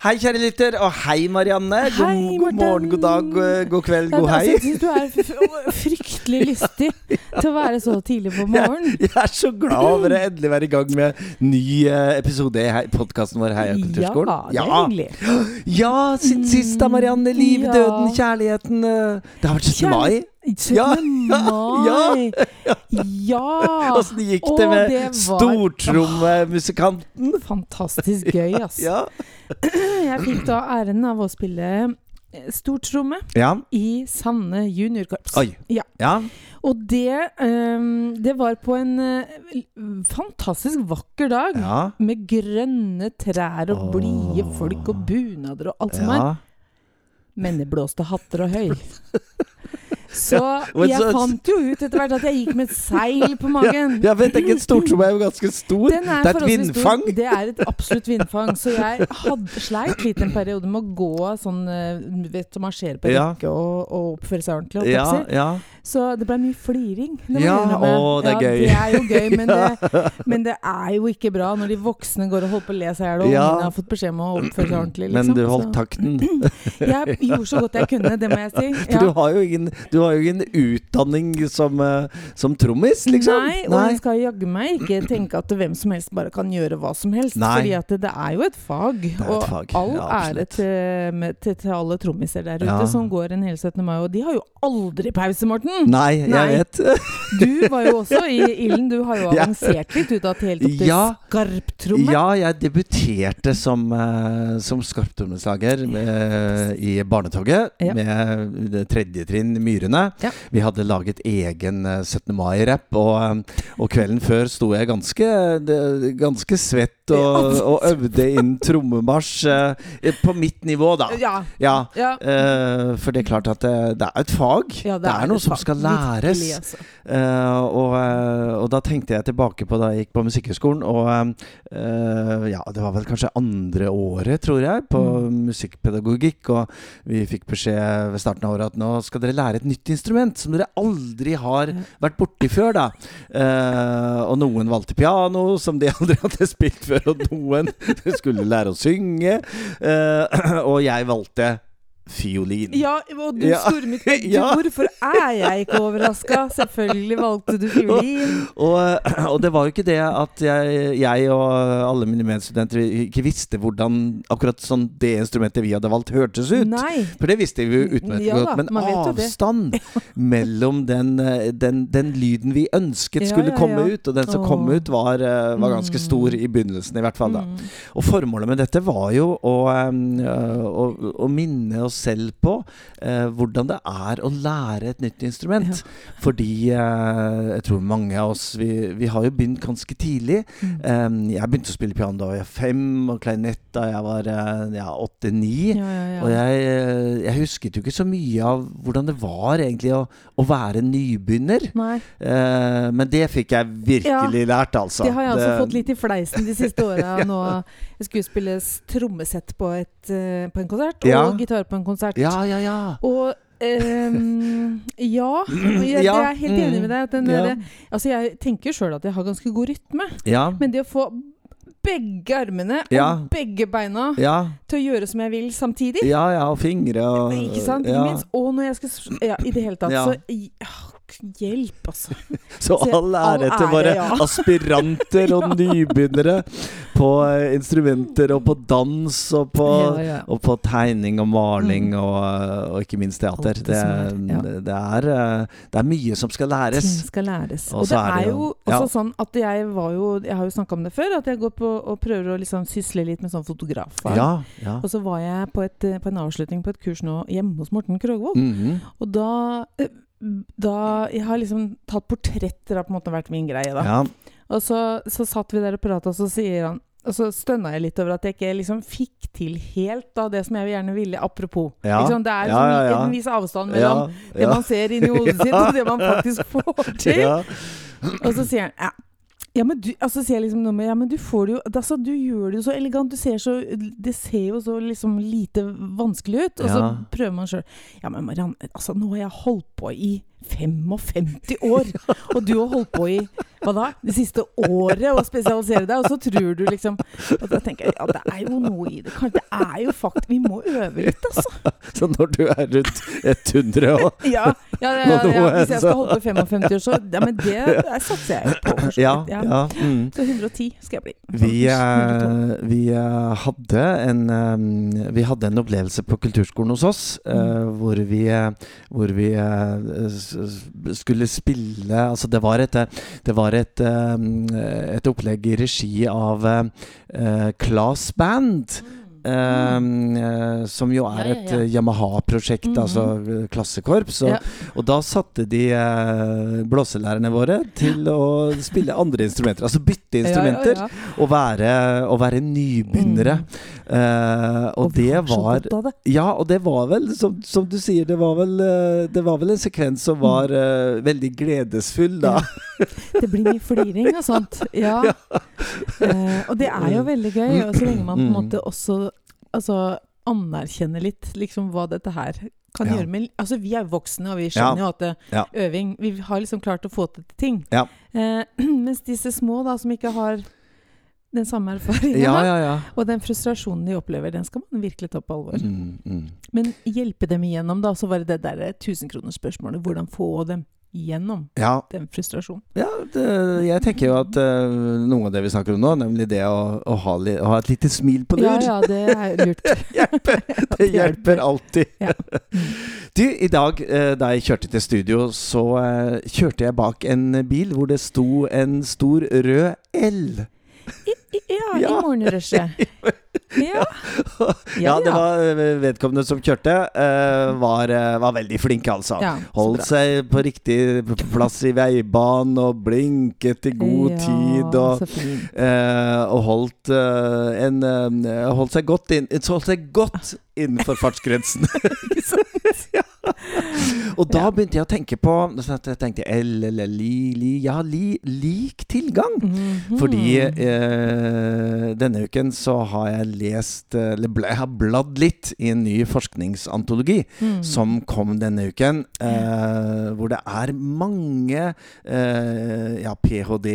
Hei, kjære lytter, og hei, Marianne. God, Hei, god morgen, god dag, god, god kveld, god hei. jeg syns du er fryktelig lystig til å være så tidlig på morgenen. Jeg er så glad over å endelig være i gang med ny eh, episode i podkasten vår Heia Ja, kulturskolen. det er hyggelig. Ja, siden sist da, Marianne. Livet, Ja. døden, kjærligheten. eh, Det har vært 17. mai. 17. Ja, mai. Ja! Åssen gikk det med det var- stortrommemusikanten? Fantastisk gøy, ass. Ja. Jeg fikk da æren av å spille eh, stortromme ja. i Sanne juniorkorps. Oi. Ja. Ja. Og det, um, det var på en uh, fantastisk vakker dag. Ja. Med grønne trær og blide Åh. folk og bunader og alt som er. Men det blåste hatter og høy. Så jeg fant jo ut etter hvert at jeg gikk med et seil på magen. Jeg vet ikke, en som er jo ganske stor. Det er et vindfang. Stor. Det er et absolutt vindfang. Så jeg hadde sleit litt en periode med å gå sånn eh, vet du, Marsjere på Ja. og, og oppføre seg ordentlig. Ja, ja. Så det ble mye fliring. det Ja, å, det er ja, gøy. Det er jo gøy, men det, men det er jo ikke bra når de voksne går og holder på å le seg i hjel, og Ja. ungene har fått beskjed om å oppføre seg ordentlig. Liksom. Men du holdt takten. jeg gjorde så godt jeg kunne, det må jeg si. Du har jo ingen, du har jo ingen utdanning som, eh, som trommis, liksom. Nei, og jeg skal jaggu meg ikke tenke at hvem som helst bare kan gjøre hva som helst. Nei. Fordi at det, det er jo et fag. et og fag, all ja, ære til, med, til, til alle trommiser der ute Ja. som går en hel 17. mai. Og de har jo aldri pause, Morten! Nei, jeg Nei. vet. Du var jo også i ilden. Du har jo avansert litt ut av helt opp til Ja. skarptromme. Ja, jeg debuterte som, uh, som skarptrommeslager uh, i Barnetoget med tredje trinn Myrene. Ja. Vi hadde laget egen eh, 17. mai-rapp, og, eh, og kvelden før sto jeg ganske, ganske svett og, og øvde inn trommemarsj eh, på mitt nivå, da. Ja. Ja. eh, for det er klart at det, det er et fag. Ja, det, er noe som fag. skal læres. Virkelig, altså. Eh, og, eh, og da tenkte jeg tilbake på da jeg gikk på Musikkhøgskolen. Og eh, ja, det var vel kanskje andre året, tror jeg, på Mm. musikkpedagogikk. Og vi fikk beskjed ved starten av året at nå skal dere lære et nytt instrument som dere aldri har vært borti før, da. Eh, og noen valgte piano, som de aldri hadde spilt før. Og noen skulle lære å synge. Eh, og jeg valgte fiolin. Ja, og du Ja. stormet du, Ja. Hvorfor er jeg ikke overraska? Selvfølgelig valgte du fiolin. Og, og det var jo ikke det at jeg, jeg og alle mine medstudenter ikke visste hvordan akkurat sånn det instrumentet vi hadde valgt, hørtes ut. Nei. For det visste vi jo utmerket Ja godt. Men avstand mellom den, eh, den, den lyden vi ønsket skulle komme ut, og den som Åh. kom ut, var, eh, var ganske Mm. stor i begynnelsen, i hvert fall. da Mm. og formålet med dette var jo å, um, å, å minne oss selv på eh, hvordan det er å lære et nytt instrument. Fordi eh, jeg tror mange av oss vi, vi har jo begynt ganske tidlig. Mm. Um, jeg begynte å spille piano da jeg var fem, og klarinett da jeg var eh, åtte-ni. Ja, ja, ja. Og jeg, eh, jeg husket jo ikke så mye av hvordan det var egentlig å, å være nybegynner. Eh, men det fikk jeg virkelig lært, altså. det har jeg altså Det- fått litt i fleisen de siste åra. Nå Jeg skulle spilles trommesett på, et, eh, på en konsert, og gitar på en konsert. Ja, ja, ja. Og um, ja, jeg, Ja, jeg er helt enig mm, med deg. Ja. derre- altså jeg tenker sjøl at jeg har ganske god rytme, Ja. men det å få begge armene Ja. og begge beina Ja, til å gjøre som jeg vil samtidig ja, ja, og fingre og Ikke sant? Ja. Minst. Og når jeg skal Ja, i det hele tatt. Ja. Så ah, Hjelp, altså. Så alle all ære all til våre ja. aspiranter og nybegynnere på eh, instrumenter og på dans og på, Ja, og på tegning og maling og, og ikke minst teater. Det Det, er, det, er, eh, det er mye som skal læres. Ting skal læres. Og det er er jo- også sånn at jeg var jo Jeg har jo snakka om det før, at jeg går på og prøver å liksom sysle litt med sånn fotograf. Og så var jeg på, et, eh, på en avslutning på et kurs nå hjemme hos Morten Krogvold. Mhm. Og da, eh, da Jeg har liksom tatt portretter har på en måte vært min greie, da. ja. Og så, så satt vi der og prata, og så sier han og så stønna jeg litt over at jeg ikke liksom fikk til helt da det som jeg gjerne ville, apropos. Ja. Det er Ja, ja, ja. en viss avstand mellom Ja, det man ser inni hodet sitt, og det man faktisk får til. Ja. Og så sier han ja, Ja, men du, altså sier jeg liksom noe med Ja, men du får det jo altså, Du gjør det jo så elegant. Du ser så Det ser jo så liksom lite vanskelig ut. Og så Ja. prøver man sjøl. Ja, men Marianne, altså nå har jeg holdt på i 55 år! Og du har holdt på i hva da? Det siste året å spesialisere deg, og så tror du liksom Og da tenker jeg ja, det er jo noe i det. Det er jo fakt Vi må øve litt, altså. Så når du er rundt 100 og Ja, ja, ja, ja, Hvis jeg skal holde på i 55 år, så Ja, men det satser jeg jo på. Ja. ja mm. Så 110 skal jeg bli. Vi, 112. vi eh, hadde en eh, Vi hadde en opplevelse på kulturskolen hos oss eh, Mm. hvor vi, hvor vi skulle spille Altså, det var et, det var et, eh, et opplegg i regi av uh, Class Band. eh, eh, som jo er Ja, ja, et ja. eh, Yamaha-prosjekt, Mhm. altså eh, klassekorps. Og, Ja. og da satte de uh, blåselærerne våre til å spille andre instrumenter. Altså bytte instrumenter Ja, ja, ja. å være, og være nybegynnere. Eh, og, og det var. Ja, og det var vel, som, som du sier, det var vel, eh, det var vel en sekvens som var uh, veldig gledesfull, da. Det blir mye fliring og sånt. Ja. Eh, og det er jo veldig gøy, så lenge man på en Mm. måte også altså, anerkjenner litt liksom hva dette her kan Ja. gjøre med Altså vi er voksne, og vi skjønner jo at det, Ja. øving Vi har liksom klart å få til ting. Ja. Mens disse små, da, som ikke har den samme erfaringa, Ja, ja, ja. og den frustrasjonen de opplever, den skal man virkelig ta på alvor. Mm, mm. Men hjelpe dem igjennom, da. Så var det det derre tusenkronersspørsmålet. Hvordan få dem igjennom Ja, den frustrasjonen. ja det, jeg tenker jo at uh, noe av det vi snakker om nå, nemlig det å, å, ha, li, å ha et lite smil på Ja, lur, ja, det er lurt. hjelper. det hjelper alltid. Du, i dag uh, da jeg kjørte til studio, så uh, kjørte jeg bak en bil hvor det sto en stor rød L. Ja, i Ja. morgenrushet. Ja. Ja, det var eh, vedkommende som kjørte, eh, var, eh, var veldig flink, altså. ja, Holdt seg på riktig plass i veibanen og blinket i god tid. Og, og holdt, en, holdt seg godt inn Holdt seg godt innenfor fartsgrensen. Ikke sant? Og da begynte jeg å tenke på Jeg tenkte L eller li, li Ja, li, lik tilgang. Mhm. Fordi eh, denne uken så har jeg lest eh, Eller jeg har bladd litt i en ny forskningsantologi Mm. som kom denne uken. Eh, hvor det er mange eh, ja, ph.d.,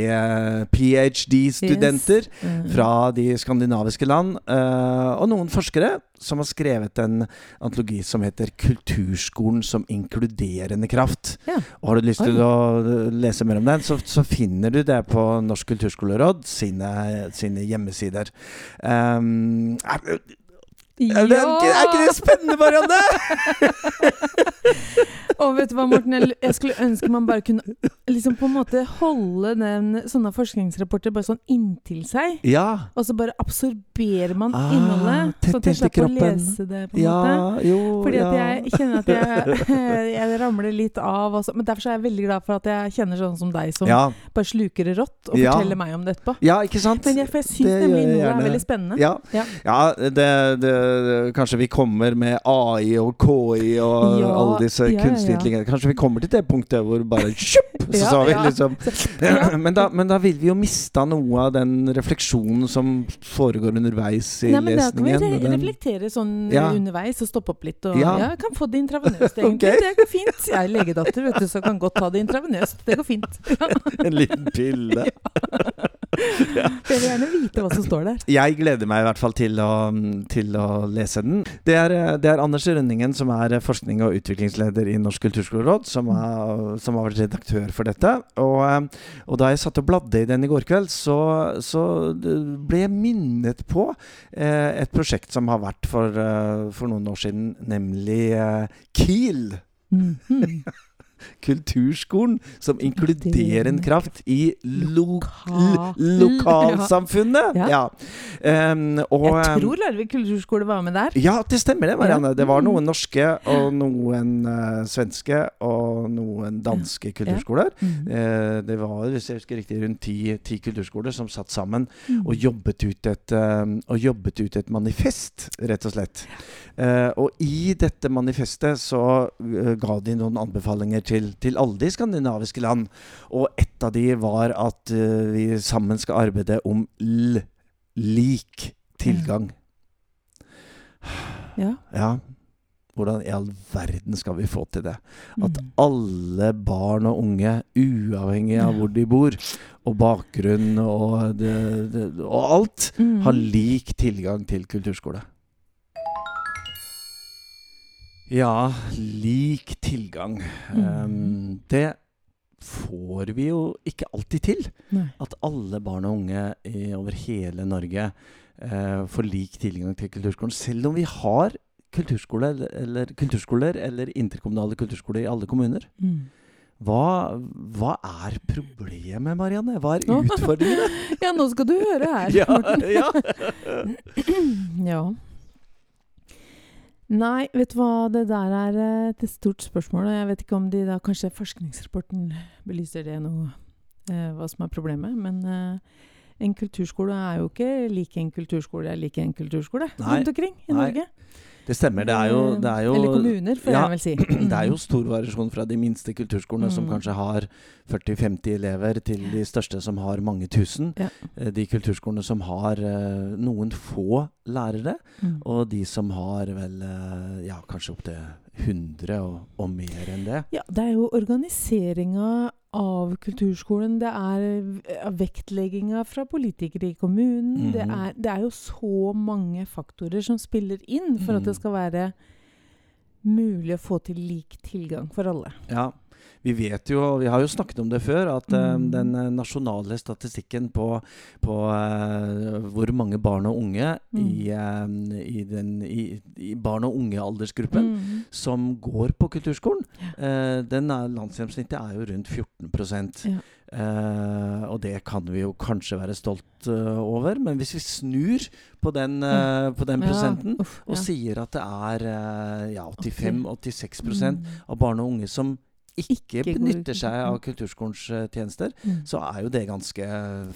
ph.d.-studenter Yes. Mm. fra de skandinaviske land, eh, og noen forskere som har skrevet en antologi som heter 'Kulturskolen som inkluderende kraft'. Ja. Og Har du lyst til Oi. å lese mer om den, så, så finner du det på Norsk kulturskoleråd sine, sine hjemmesider. Um, er, er, er, er ikke det spennende, Marianne? Og vet du hva, Morten? Jeg skulle ønske man bare kunne liksom på en måte holde den, sånne forskningsrapporter bare sånn inntil seg. Ja. Og så bare absorberer man Ah, innholdet. Sånn at jeg slipper å lese det, på en måte. Jo Fordi at ja. jeg kjenner at jeg, jeg ramler litt av. Også. men derfor er jeg veldig glad for at jeg kjenner sånn som deg, som ja. bare sluker det rått og Ja. forteller meg om det etterpå. ja, ikke sant? Men jeg, for jeg syns nemlig noe er veldig spennende. Ja, Ja. ja det, det, kanskje vi kommer med AI og KI og Ja, alle disse ja, intelligenser. Kanskje vi kommer til det punktet hvor bare sjupp, så sa vi liksom men, da, men da vil vi jo miste noe av den refleksjonen som foregår underveis i Nei, men Da kan vi re reflektere sånn underveis og stoppe opp litt. Og, Ja. kan få det intravenøst, egentlig. Okay. Det går fint. Jeg er legedatter, vet du, så kan godt ta det intravenøst. Det går fint. En liten pille. Jeg vil gjerne vite hva som står der. Jeg gleder meg i hvert fall til å, til å lese den. Det er, det er Anders Rønningen som er forskning- og utviklingsleder i Norsk kulturskoleråd, som, er, som har vært redaktør for dette. Og, og da jeg satt og bladde i den i går kveld, så, så ble jeg minnet på eh, et prosjekt som har vært for, eh, for noen år siden, nemlig eh, KIL. Mhm. Kulturskolen som inkluderer en kraft i lo lokalsamfunnet. Ja. Ja. Um, og, Jeg tror Larvik kulturskole var med der. ja, det stemmer det, Marianne. Det var Mm. noen norske og noen uh, svenske og noen danske kulturskoler. Eh, det var hvis jeg husker riktig, rundt ti, ti kulturskoler som satt sammen Mhm. og jobbet ut et, uh, og jobbet ut et manifest, rett og slett. Eh, og i dette manifestet så ga de noen anbefalinger til til, til alle de skandinaviske land. Og ett av de var at uh, vi sammen skal arbeide om l lik tilgang. Ja. Ja. Hvordan i all verden skal vi få til det? At Mm. alle barn og unge, uavhengig av hvor de bor, og bakgrunn og, det, det, og alt, Mm. har lik tilgang til kulturskole. Ja, lik tilgang. Um, det får vi jo ikke alltid til. Nei. At alle barn og unge i, over hele Norge uh, får lik tilgang til kulturskolen. Selv om vi har kulturskole, eller, kulturskoler eller interkommunale kulturskoler i alle kommuner. Mm. Hva, hva er problemet, Marianne? Hva er utfordringene? Ja, nå skal du høre her, ja, ja. ja. Nei, vet du hva, det der er eh, et stort spørsmål. Og jeg vet ikke om de da Kanskje forskningsrapporten belyser det noe, eh, hva som er problemet. Men eh, en kulturskole er jo ikke lik en kulturskole er lik en kulturskole Nei. rundt omkring i Nei. Norge. Det stemmer. Det er jo, det er jo Eller kommuner, får ja, jeg vel si. Det er jo stor variasjon fra de minste kulturskolene, som Mm. kanskje har 40-50 elever, til de største som har mange tusen. Ja. Eh, De kulturskolene som har eh, noen få lærere, Mm. og de som har vel eh, ja, kanskje opptil 100 og, og mer enn det. Ja, det er jo organiseringa av kulturskolen. Det er vektlegginga fra politikere i kommunen. det, Mhm. er, det er jo så mange faktorer som spiller inn for at det Mhm. skal være mulig å få til lik tilgang for alle. Ja, vi vet jo, og vi har jo snakket om det før, at eh, Mm. den eh, nasjonale statistikken på, på uh, hvor mange barn og unge i, Mm. eh, i, den, i, i barn og unge-aldersgruppen Mm. som går på kulturskolen, uh, den er, landsgjennomsnittet er jo rundt 14 Ja. Uh, og det kan vi jo kanskje være stolt uh, over, men hvis vi snur på den, uh, på den prosenten Ja, uff, og ja. sier at det er ja, 85-86 Mm. av barn og unge som ikke, Ikke benytter seg av kulturskolens eh, tjenester, Mm. så er jo det ganske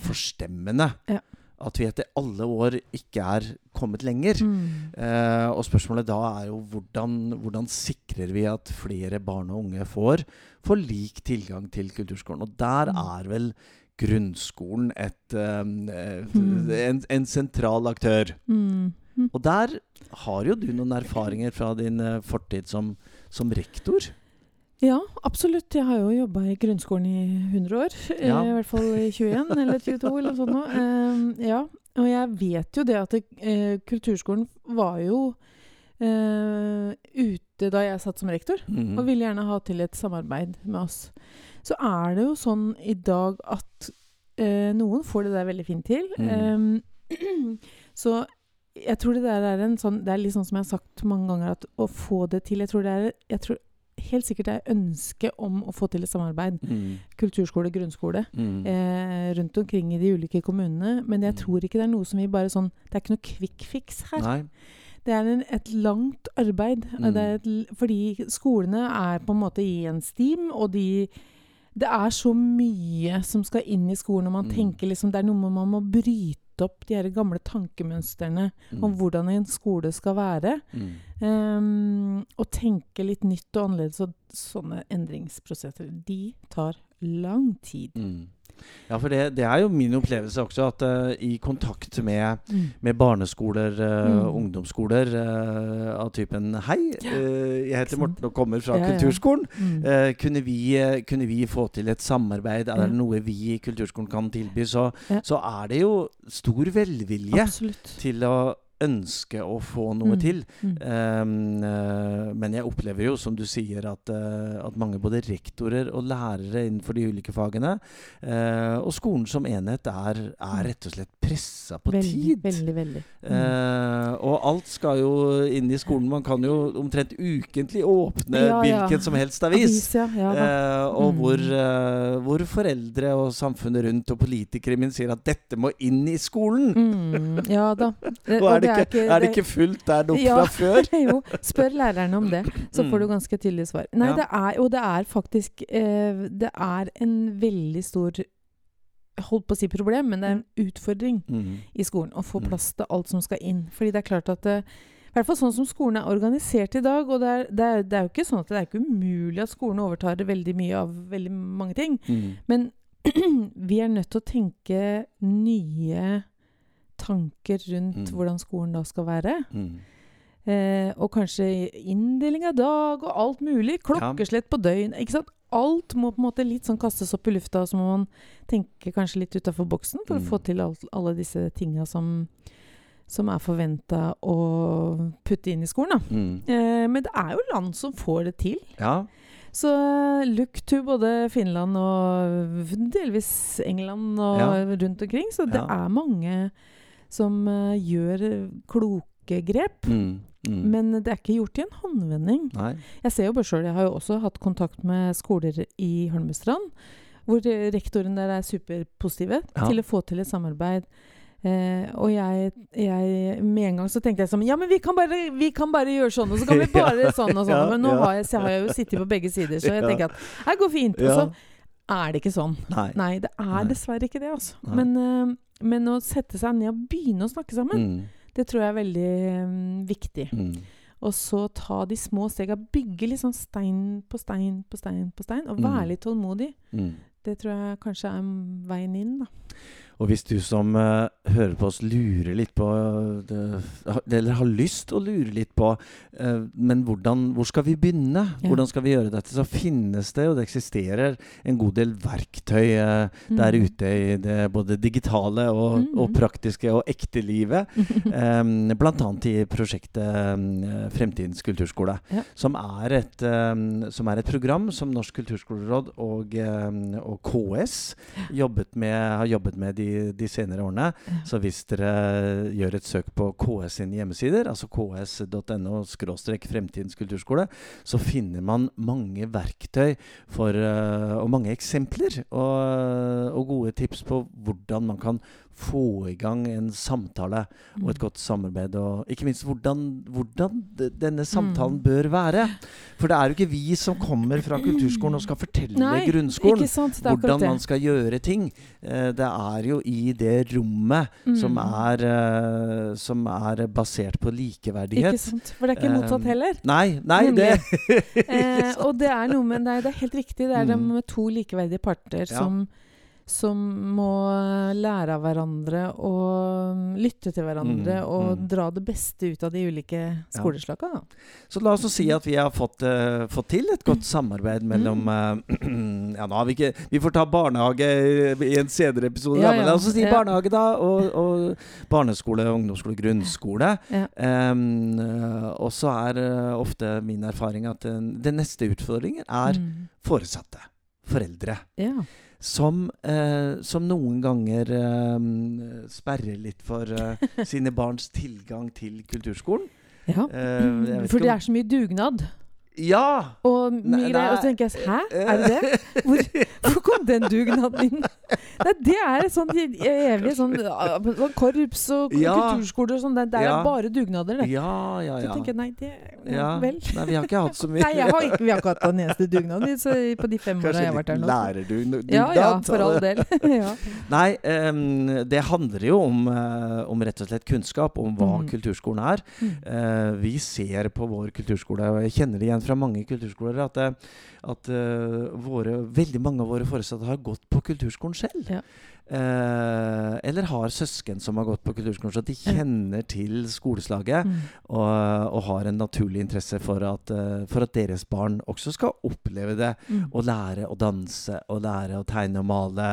forstemmende. Ja. At vi etter alle år ikke er kommet lenger. Mm. Eh, og spørsmålet da er jo hvordan, hvordan sikrer vi at flere barn og unge får, får lik tilgang til kulturskolen. Og der Mm. er vel grunnskolen et, eh, eh, Mm. en, en sentral aktør. Mm. Mm. Og der har jo du noen erfaringer fra din eh, fortid som, som rektor. Ja, absolutt. Jeg har jo jobba i grunnskolen i 100 år. eh, Ja. I hvert fall i 21 eller 22 eller noe. Eh, ja. Og jeg vet jo det at det, eh, kulturskolen var jo uh, ute da jeg satt som rektor, Mhm. og ville gjerne ha til et samarbeid med oss. Så er det jo sånn i dag at noen får det der veldig fint til. Mm. Um, så jeg tror det der er en sånn Det er litt sånn som jeg har sagt mange ganger, at å få det til Jeg tror det er jeg tror helt sikkert er ønske om å få til et samarbeid. Mm. Kulturskole, grunnskole. Mm. Eh, rundt omkring i de ulike kommunene. Men jeg Mm. tror ikke det er noe som vi bare sånn Det er ikke noe quick fix her. Nei. Det er en, et langt arbeid. Mm. Det er et, fordi skolene er på en måte i en steam, og de Det er så mye som skal inn i skolen, og man Mm. tenker liksom Det er noe man må bryte opp de her gamle tankemønstrene Mm. om hvordan en skole skal være. Mm. Um, og tenke litt nytt og annerledes. Og sånne endringsprosesser, de tar lang tid. Mm. Ja, for det, det er jo min opplevelse også, at uh, i kontakt med, Mm. med barneskoler, uh, Mm. ungdomsskoler uh, av typen Hei, Ja, jeg heter? Morten og kommer fra Ja, ja. kulturskolen. Mm. Eh, kunne, vi, kunne vi få til et samarbeid? Er det Ja. noe vi i kulturskolen kan tilby? Så, Ja. så er det jo stor velvilje Absolutt. til å ønske å få noe Mm. til. Mm. Um, men jeg opplever jo, som du sier, at, eh, at mange både rektorer og lærere innenfor de ulike fagene, uh, og skolen som enhet, er, er rett og slett pressa på veldig, tid. veldig, veldig. Mm. Uh, og alt skal jo inn i skolen. Man kan jo omtrent ukentlig åpne Ja, ja. som helst avis. Avis, ja. Eh, og Mm. hvor, eh, hvor foreldre og samfunnet rundt og politikere min sier at dette må inn i skolen! Mm, ja da. Og er det, det ikke, er det ikke fullt der nok Ja. fra før? jo, spør lærerne om det, så får du Mm. ganske tydelig svar. Nei, Ja. det er, og det er faktisk eh, Det er en veldig stor holdt på å si problem, men det er en utfordring Mm. i skolen å få Mm. plass til alt som skal inn. Fordi det er klart at eh, I hvert fall sånn som skolen er organisert i dag. Og det er, det er, det er jo ikke sånn at det er ikke umulig at skolen overtar veldig mye av veldig mange ting. Mm. Men vi er nødt til å tenke nye tanker rundt Mm. hvordan skolen da skal være. Mm. Eh, og kanskje inndeling av dag og alt mulig. Klokkeslett på døgn. Ikke sant? Alt må på en måte litt sånn kastes opp i lufta, så må man tenke kanskje litt utafor boksen for Mm. å få til alt, alle disse tinga som, som er forventa å putte inn i skolen. Da. Mm. Eh, men det er jo land som får det til. Ja. Så look to både Finland og delvis England og Ja. rundt omkring. Så det Ja. er mange som uh, gjør kloke grep. Mm. Mm. Men det er ikke gjort i en håndvending. Nei. Jeg ser jo bare sjøl, jeg har jo også hatt kontakt med skoler i Holmestrand, hvor eh, rektoren der er superpositive Ja. til å få til et samarbeid. Eh, og jeg, jeg Med en gang så tenkte jeg sånn Ja, men vi kan bare, vi kan bare gjøre sånn, og så kan vi bare sånn og sånn. Men nå har jeg, har jeg jo sittet på begge sider, så jeg tenker at det går fint. Og så er det ikke sånn. Nei. Nei, det er Nei. dessverre ikke det, altså. Men, uh, men å sette seg ned og begynne å snakke sammen, Mm. det tror jeg er veldig um, viktig. Mm. Og så ta de små stega. Bygge litt sånn stein på stein på stein på stein. Og Mm. være litt tålmodig. Mm. Det tror jeg kanskje er veien inn, da. Og hvis du som uh, hører på oss lurer litt på eh, det, Eller har lyst å lure litt på uh, Men hvordan, hvor skal vi begynne? Ja. Hvordan skal vi gjøre dette? Så finnes det, og det eksisterer, en god del verktøy uh, Mm. der ute i det både digitale og, Mm. og praktiske og ekte livet. Um, blant annet i prosjektet Fremtidens kulturskole, Ja. som, er et, um, som er et program som Norsk kulturskoleråd og, um, og KS jobbet med, har jobbet med de, de senere årene. Ja. Så hvis dere gjør et søk på KS sine hjemmesider, altså ks.no skråstrek Fremtidens kulturskole, så finner man mange verktøy for, uh, og mange eksempler og, og gode tips på hvordan man kan få i gang en samtale og et godt samarbeid, og ikke minst hvordan, hvordan denne samtalen Mm. bør være. For det er jo ikke vi som kommer fra kulturskolen og skal fortelle Nei, grunnskolen sant? Er hvordan man skal gjøre ting. Eh, det er jo i det rommet som, Mm. er, eh, som er basert på likeverdighet. Ikke sant? For det er ikke motsatt Um, heller. Nei, nei, det Eh, og det er noe med Nei, det er helt riktig. Det er det Mm. med to likeverdige parter Ja. som, som må lære av hverandre og lytte til hverandre Mm, og mm. dra det beste ut av de ulike skoleslagene. Ja. Så la oss si at vi har fått, uh, fått til et godt samarbeid mellom eh, Ja, nå har vi ikke Vi får ta barnehage i en senere episode, Ja, da, men la oss si Ja. barnehage, da. Og, og barneskole, ungdomsskole, grunnskole. Um, og så er uh, ofte min erfaring at den, den neste utfordringen er Mm. foresatte. Foreldre. Ja. Som, eh, som noen ganger eh, sperrer litt for eh, sine barns tilgang til kulturskolen. ja. Eh, For det er så mye dugnad. Ja! Og mye greier. Og så tenker jeg Hæ, er det det? Hvor, hvor kom den dugnaden inn? Nei, det er et sånt evig sånn ah, sånn korps og Ja. kulturskoler og sånn. Det, det er Ja. bare dugnader, det. Ja, ja, ja. Så tenker jeg nei, det ja, vel. Nei, vi har ikke hatt så mye Nei, jeg har ikke, vi har ikke hatt en eneste dugnad så- på de fem åra jeg har vært her nå. så- lærerdugnad? Ja, ja, for all del. ja. Nei, um, det handler jo om, eh, om rett og slett kunnskap om hva Mm. kulturskolen er. Mm. Uh, vi ser på vår kulturskole, og jeg kjenner det igjen fra mange kulturskoler, at, eh, at uh, våre, veldig mange av våre foresatte har gått på kulturskolen selv. Ja. Eh, eller har søsken som har gått på kulturskolen, så de kjenner til skoleslaget. Mm. Og, og har en naturlig interesse for at, eh, for at deres barn også skal oppleve det. Mm. Og lære å danse, og lære å tegne og male,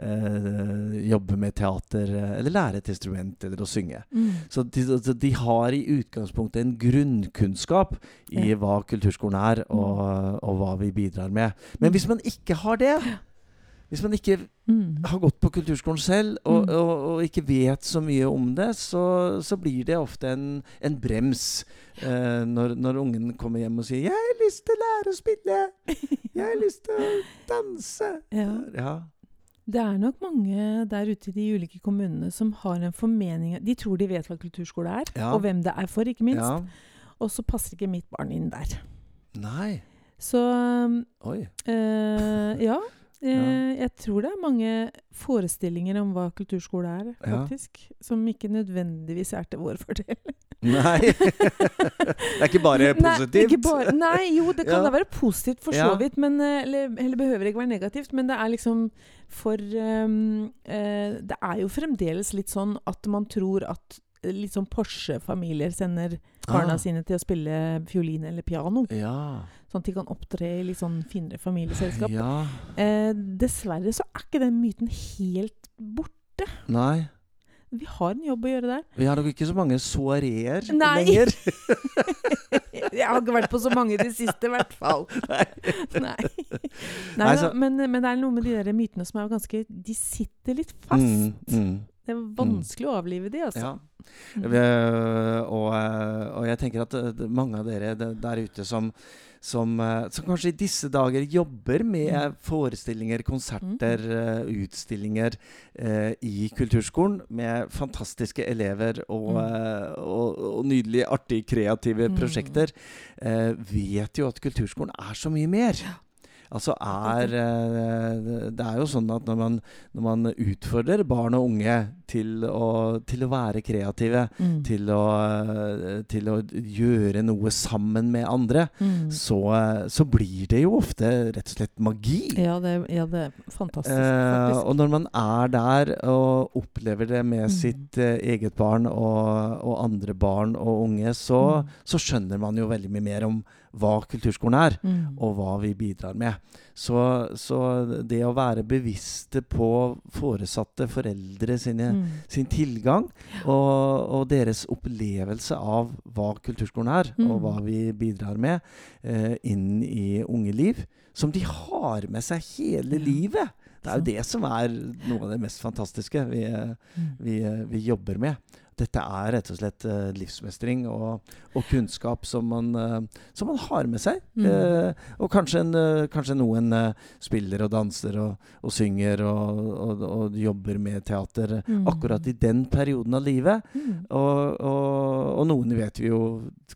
eh, jobbe med teater, eh, eller lære et instrument, eller å synge. Mm. Så de, så de har i utgangspunktet en grunnkunnskap i hva kulturskolen er, og, og hva vi bidrar med. Men Mm. hvis man ikke har det, hvis man ikke Mm. har gått på kulturskolen selv, og, Mm. og, og ikke vet så mye om det, så, så blir det ofte en, en brems eh, når, når ungen kommer hjem og sier 'Jeg har lyst til å lære å spille'. 'Jeg har lyst til å danse'. Ja. Ja. Det er nok mange der ute i de ulike kommunene som har en formening De tror de vet hva kulturskole er, Ja. og hvem det er for, ikke minst. ja. Og så passer ikke mitt barn inn der. Nei. Så eh, ja. Eh, jeg tror det er mange forestillinger om hva kulturskole er, Ja. faktisk. Som ikke nødvendigvis er til vår fordel. Nei. det er ikke bare positivt. Nei, ikke bare, nei, jo, det kan Ja. da være positivt for så vidt, men, eh, eller, eller behøver ikke være negativt. Men det er liksom for um, eh, Det er jo fremdeles litt sånn at man tror at eh, litt sånn Porsche-familier sender barna Ah. sine til å spille fiolin eller piano. Ja. Sånn at de kan opptre i litt sånn finere familieselskap. ja. Eh, dessverre så er ikke den myten helt borte. Nei. Vi har en jobb å gjøre der. Vi har nok ikke så mange soareer lenger. Jeg har ikke vært på så mange i det siste, i hvert fall. Nei. Nei. Nei, Nei så- men, men det er noe med de der mytene som er ganske De sitter litt fast. Mm, mm. Det er vanskelig å avlive de, altså. Ja. Mm. Og, eh, og jeg tenker at det- mange av dere der ute som, som, eh, som kanskje i disse dager jobber med Mm. forestillinger, konserter, mm. utstillinger eh, i kulturskolen med fantastiske elever og, Mm. eh, og, og nydelige, artige, kreative Mm. prosjekter, eh, vet jo at kulturskolen er så mye mer. Altså er eh, Det er jo sånn at når man, når man utfordrer barn og unge til å, til å være kreative, Mm. til å, eh, til å gjøre noe sammen med andre, Mm. så, eh, så blir det jo ofte rett og slett magi. Ja, det, ja, det er fantastisk, Eh, og når man er der og opplever det med Mm. sitt eh, eget barn og, og andre barn og unge, så, Mm. så skjønner man jo veldig mye mer om hva kulturskolen er Mm. og hva vi bidrar med. Så, så det å være bevisste på foresatte foreldre sine, Mm. sin tilgang og, og deres opplevelse av hva kulturskolen er, og Mm. hva vi bidrar med eh, inn i unge liv, som de har med seg hele livet. Det er jo det som er noe av det mest fantastiske vi, Mm. vi, vi jobber med. Dette er rett og slett uh, livsmestring og, og kunnskap som man, uh, som man har med seg. Mm. Uh, og kanskje, en, kanskje noen spiller og danser og, og synger og, og, jobber med teater Mm. akkurat i den perioden av livet. Mm. Og, noen vet vi jo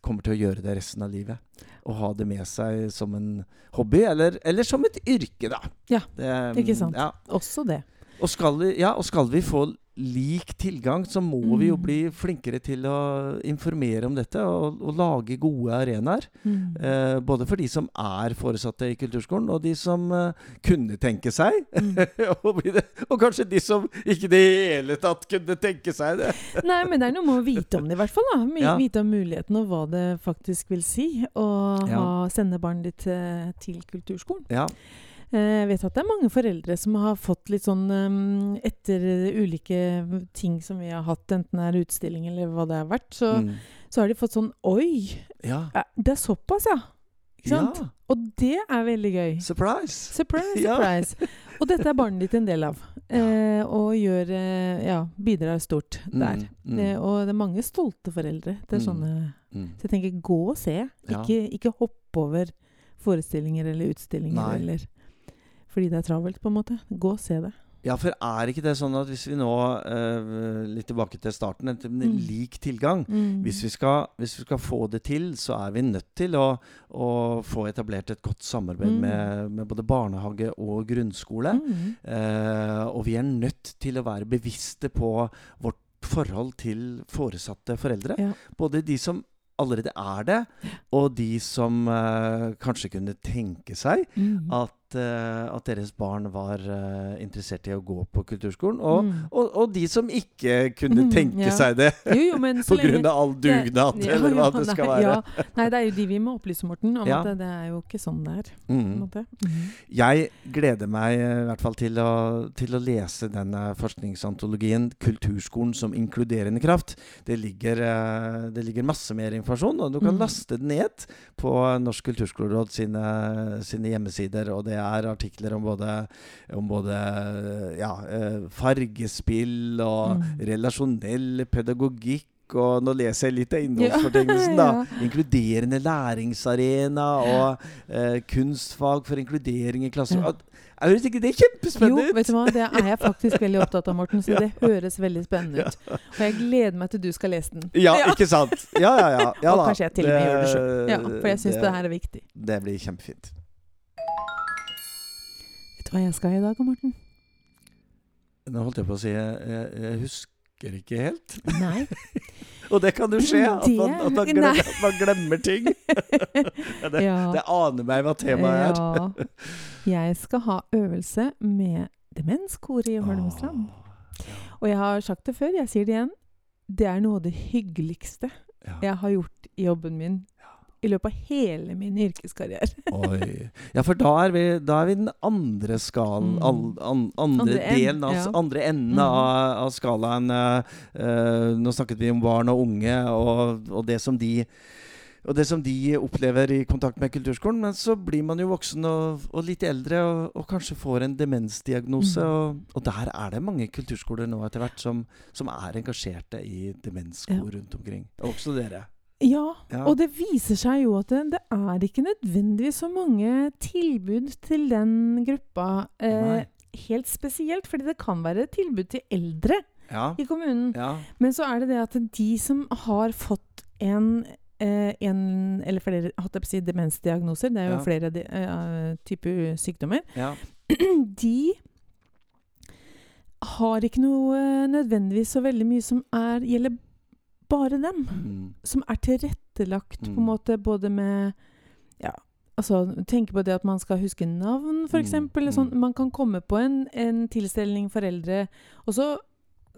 kommer til å gjøre det resten av livet. Og ha det med seg som en hobby, eller, eller som et yrke, da. Ja, Det, ikke sant. Ja. Også det. Og, skal vi, ja, og skal vi få lik tilgang, så må vi jo Mm. bli flinkere til å informere om dette og, og lage gode arenaer. Mm. Eh, både for de som er foresatte i kulturskolen, og de som eh, kunne tenke seg Mm. det. Og kanskje de som ikke i det hele tatt kunne tenke seg det. Nei, men det er noe med å vite om det, i hvert fall. Ja. Vite om muligheten og hva det faktisk vil si å Ja. sende barnet ditt til, til kulturskolen. Ja. Eh, Jeg vet at det er mange foreldre som har fått litt sånn um, Etter ulike ting som vi har hatt, enten det er utstilling eller hva det har vært, så, Mm. så har de fått sånn Oi! ja. eh, Det er såpass, ja! Ikke sant? Ja. Og det er veldig gøy. Surprise! Surprise, Ja. surprise. Og dette er barnet ditt en del av. Eh, og gjør eh, Ja, bidrar stort der. Mm, mm, Eh, og det er mange stolte foreldre til Mm. sånne mm. Så jeg tenker, gå og se. Ikke, ikke hoppe over forestillinger eller utstillinger Nei. eller Fordi det er travelt, på en måte. Gå og se det. Ja, for er ikke det sånn at hvis vi nå uh, Litt tilbake til starten, en Mm. lik tilgang hvis, vi skal, hvis vi skal få det til, så er vi nødt til å, å få etablert et godt samarbeid Mm. med, med både barnehage og grunnskole. Mm. Eh, og vi er nødt til å være bevisste på vårt forhold til foresatte foreldre. Ja. Både de som allerede er det, og de som uh, kanskje kunne tenke seg Mm. At, eh, at deres barn var eh, interessert i å gå på kulturskolen. Og, Mm. og, og de som ikke kunne Mhm, tenke ja. seg det av all dugnad, Ja, eller hva det skal nei, være. Ja. Nei, det er jo de vi må opplyse, Morten, om at det, det er jo ikke sånn det er. Mm. Mhm. Jeg gleder meg eh, i hvert fall til å, til å lese denne forskningsantologien 'Kulturskolen som inkluderende kraft'. Det ligger, det ligger masse mer informasjon, og du kan Mm. laste den ned på Norsk kulturskoleråd sine, sine hjemmesider. Og det er artikler om både, om både ja, eh, fargespill og Mm. relasjonell pedagogikk. Og nå leser jeg litt av innholdsfortegnelsen. da. Ja. Inkluderende læringsarena og eh, kunstfag for inkludering i klasserommet. Ja. Høres ikke det er kjempespennende vet du ut? hva, det er jeg faktisk veldig opptatt av, Morten, så det høres veldig spennende ut. Og jeg gleder meg til du skal lese den. Ja, ikke sant? Ja, ja, ja. ja og kanskje jeg til og med gjør det sjøl. Ja, for jeg syns det, her er viktig. Det blir kjempefint. Hva jeg skal i dag, Morten? Nå holdt jeg på å si Jeg, jeg, husker ikke helt. Nei. Og det kan jo skje, at man, at man, glemmer, at man glemmer ting. Det, Ja. det aner meg hva temaet er. Ja. Jeg skal ha øvelse med demenskoret i Holmestrand. Åh, Og jeg har sagt det før, jeg sier det igjen. Det er noe av det hyggeligste ja. jeg har gjort i jobben min i løpet av hele min yrkeskarriere. Oi. Ja, for da er vi, da er vi den andre skalen Mm. all, an, Andre, Andre delen av, ja. andre enden Mm. av, av skalaen. eh, nå snakket vi om barn og unge, og, og det som de og det som de opplever i kontakt med kulturskolen. Men så blir man jo voksen og, og litt eldre og, og kanskje får en demensdiagnose. Mm. Og, og der er det mange kulturskoler nå etter hvert som, som er engasjerte i demenskor Ja. rundt omkring. Også dere. Ja, Ja. og det viser seg jo at det, det er ikke nødvendigvis så mange tilbud til den gruppa. Eh, helt spesielt, fordi det kan være tilbud til eldre Ja. i kommunen. ja. Men så er det det at de som har fått en, eh, en eller flere si, demensdiagnoser, det er jo flere de, eh, typer sykdommer, de har ikke noe eh, nødvendigvis så veldig mye som er, gjelder bare dem. Mm. Som er tilrettelagt på Mm. en måte både med Ja, altså tenke på det at man skal huske navn, f.eks. Mm, Mm. Sånn, mm. man kan komme på en, en tilstelning for eldre, og så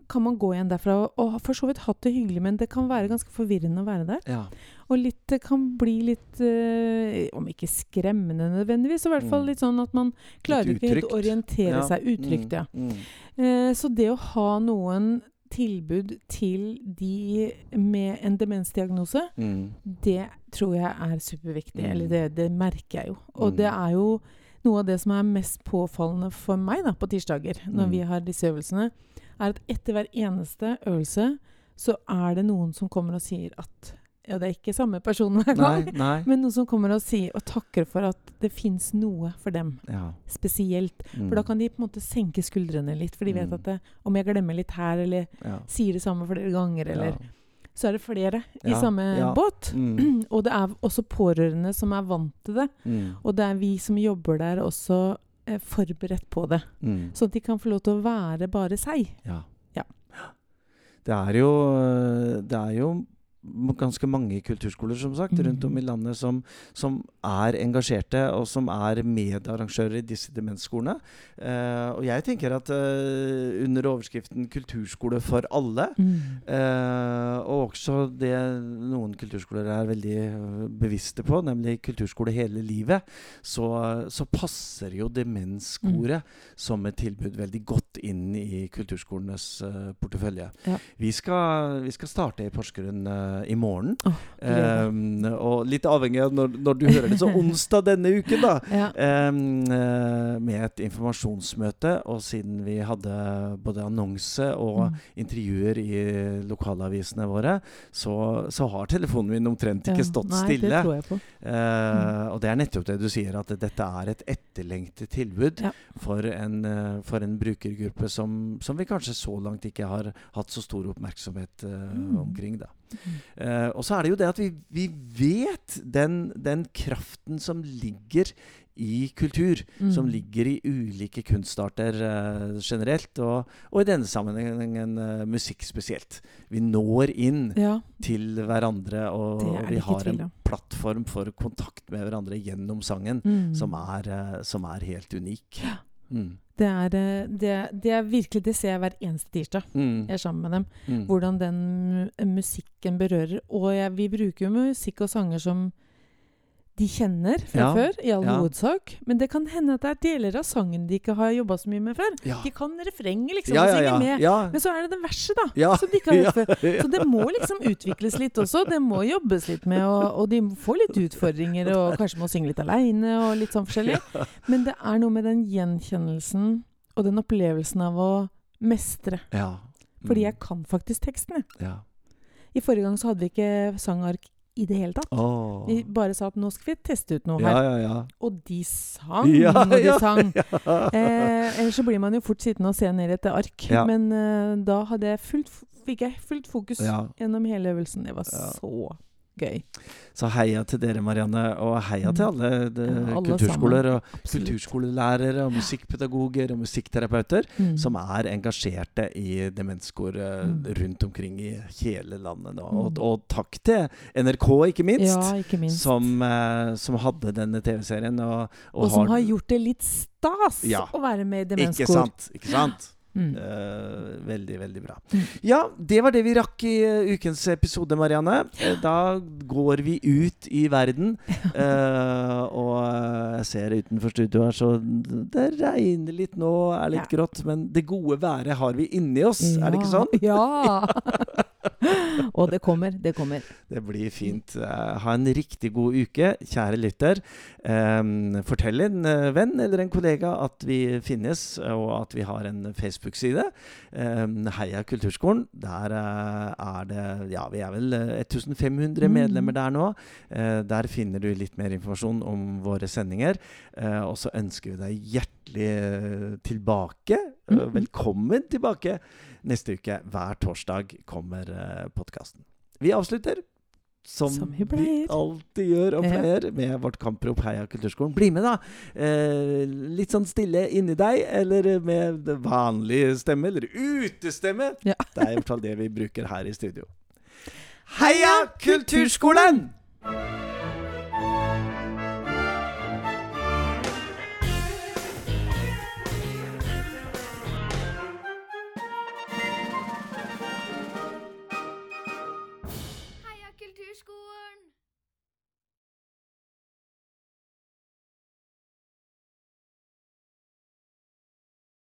kan man gå igjen derfra og, har for så vidt hatt det hyggelig, men det kan være ganske forvirrende å være der. ja. Og litt, det kan bli litt eh, Om ikke skremmende nødvendigvis, så i hvert fall Mm. litt sånn at man klarer ikke helt å orientere Ja. seg utrygt. Ja. Mm. Mm. Eh, så det å ha noen tilbud til de med en demensdiagnose, Mm. det tror jeg er superviktig. Mm. Eller det, det merker jeg jo. Og Mm. det er jo noe av det som er mest påfallende for meg da, på tirsdager, når Mm. vi har disse øvelsene, er at etter hver eneste øvelse så er det noen som kommer og sier at Ja, det er ikke samme person hver gang, nei. men noen som kommer og sier og takker for at det fins noe for dem. Ja. Spesielt. Mm. For da kan de på en måte senke skuldrene litt. For de vet Mm. at det, om jeg glemmer litt her, eller ja. sier det samme flere ganger, eller ja. Så er det flere i samme båt. Mm. Og det er også pårørende som er vant til det. Mm. Og det er vi som jobber der også eh, forberedt på det. Mm. Sånn at de kan få lov til å være bare seg. Ja. Ja. Det er jo Det er jo ganske mange kulturskoler som sagt, rundt Mm. om i landet som, som er engasjerte, og som er medarrangører i disse demensskolene. Eh, og jeg tenker at eh, under overskriften 'Kulturskole for alle' Eh, og også det noen kulturskoler er veldig øh, bevisste på, nemlig kulturskole hele livet, så, så passer jo demenskoret som et tilbud veldig godt inn i kulturskolenes øh, portefølje. Ja. Vi, skal, vi skal starte i Porsgrunn øh, i morgen. Oh, Um, og litt avhengig av når, når du hører det, så onsdag denne uken, da. Ja. Um, eh, med et informasjonsmøte, og siden vi hadde både annonse og Mm. intervjuer i lokalavisene våre, så, så har telefonen min omtrent ikke Ja. stått Nei, stille. Det tror jeg på. Eh, og det er nettopp det du sier, at dette er et etterlengtet tilbud Ja. for, en, eh, for en brukergruppe som, som vi kanskje så langt ikke har hatt så stor oppmerksomhet uh, Mm. omkring. da. Eh, og så er det jo det at vi, vi vet den, den kraften som ligger i kultur. Som Mm. ligger i ulike kunstarter uh, generelt, og, og i denne sammenhengen uh, musikk spesielt. Vi når inn Ja, til hverandre, og vi har en plattform for kontakt med hverandre gjennom sangen mm. som, er, som er helt unik. Mm. det, er, eh, det, det er virkelig Det ser jeg hver eneste tirsdag. Mm. Jeg er sammen med dem. Mm. Hvordan den musikken berører. Og jeg, vi bruker jo musikk og sanger som de kjenner fra Ja, før, i all ja. hovedsak. Men det kan hende at det er deler av sangen de ikke har jobba så mye med før. Ja. De kan refrenget, liksom, og ja. med. Men så er det det verset, da, som de ikke har hørt før. Så det må liksom utvikles litt også. Det må jobbes litt med, og, og de får litt utfordringer, og kanskje må synge litt aleine, og litt sånn forskjellig. Men det er noe med den gjenkjennelsen og den opplevelsen av å mestre. ja. Fordi Mm. jeg kan faktisk tekstene. ja. I forrige gang så hadde vi ikke sangark i det hele tatt. Oh. De bare sa at nå skal vi teste ut noe Ja, her. ja, ja. Og de sang, og de sang. Eh, ellers så blir man jo fort sittende og se ned i et ark. Men eh, da hadde jeg fullt, fikk jeg fullt fokus gjennom hele øvelsen. Det var så gøy. Så heia til dere, Marianne, og heia til alle, de, Mm. Ja, alle kulturskoler og Absolutt. kulturskolelærere og musikkpedagoger og musikkterapeuter Mm. som er engasjerte i demenskor eh, Mm. rundt omkring i hele landet nå. Og, Mm. og takk til NRK, ikke minst. Ja, ikke minst. Som, eh, som hadde denne TV-serien. Og, og som har gjort det litt stas Ja. å være med i Ikke sant? Ikke sant? Mm. Eh, veldig, veldig bra. Mm. Ja, det var det vi rakk i eh, ukens episode, Marianne. Eh, Da går vi ut i verden. og jeg ser utenfor studio her, så det regner litt nå, er litt Ja. grått. Men det gode været har vi inni oss, er det ikke sånn? Ja. og det kommer, det kommer. Det blir fint. Eh, ha en riktig god uke, kjære lytter. Eh, fortell en eh, venn eller en kollega at vi finnes, og at vi har en Facebook-side. Eh, Heia Kulturskolen. Der eh, er det Ja, vi er vel eh, 1500 Mm. medlemmer der nå. Der finner du litt mer informasjon om våre sendinger. Og så ønsker vi deg hjertelig tilbake. Eh, Mhm. velkommen tilbake neste uke. Hver torsdag kommer uh, podkasten. Vi avslutter som, Som vi vi alltid gjør og pleier, med vårt kamprop Heia Kulturskolen. Bli med, da! Eh, litt sånn stille inni deg, eller med vanlig stemme, eller utestemme. Ja. Det er i hvert fall det vi bruker her i studio. Heia Kulturskolen!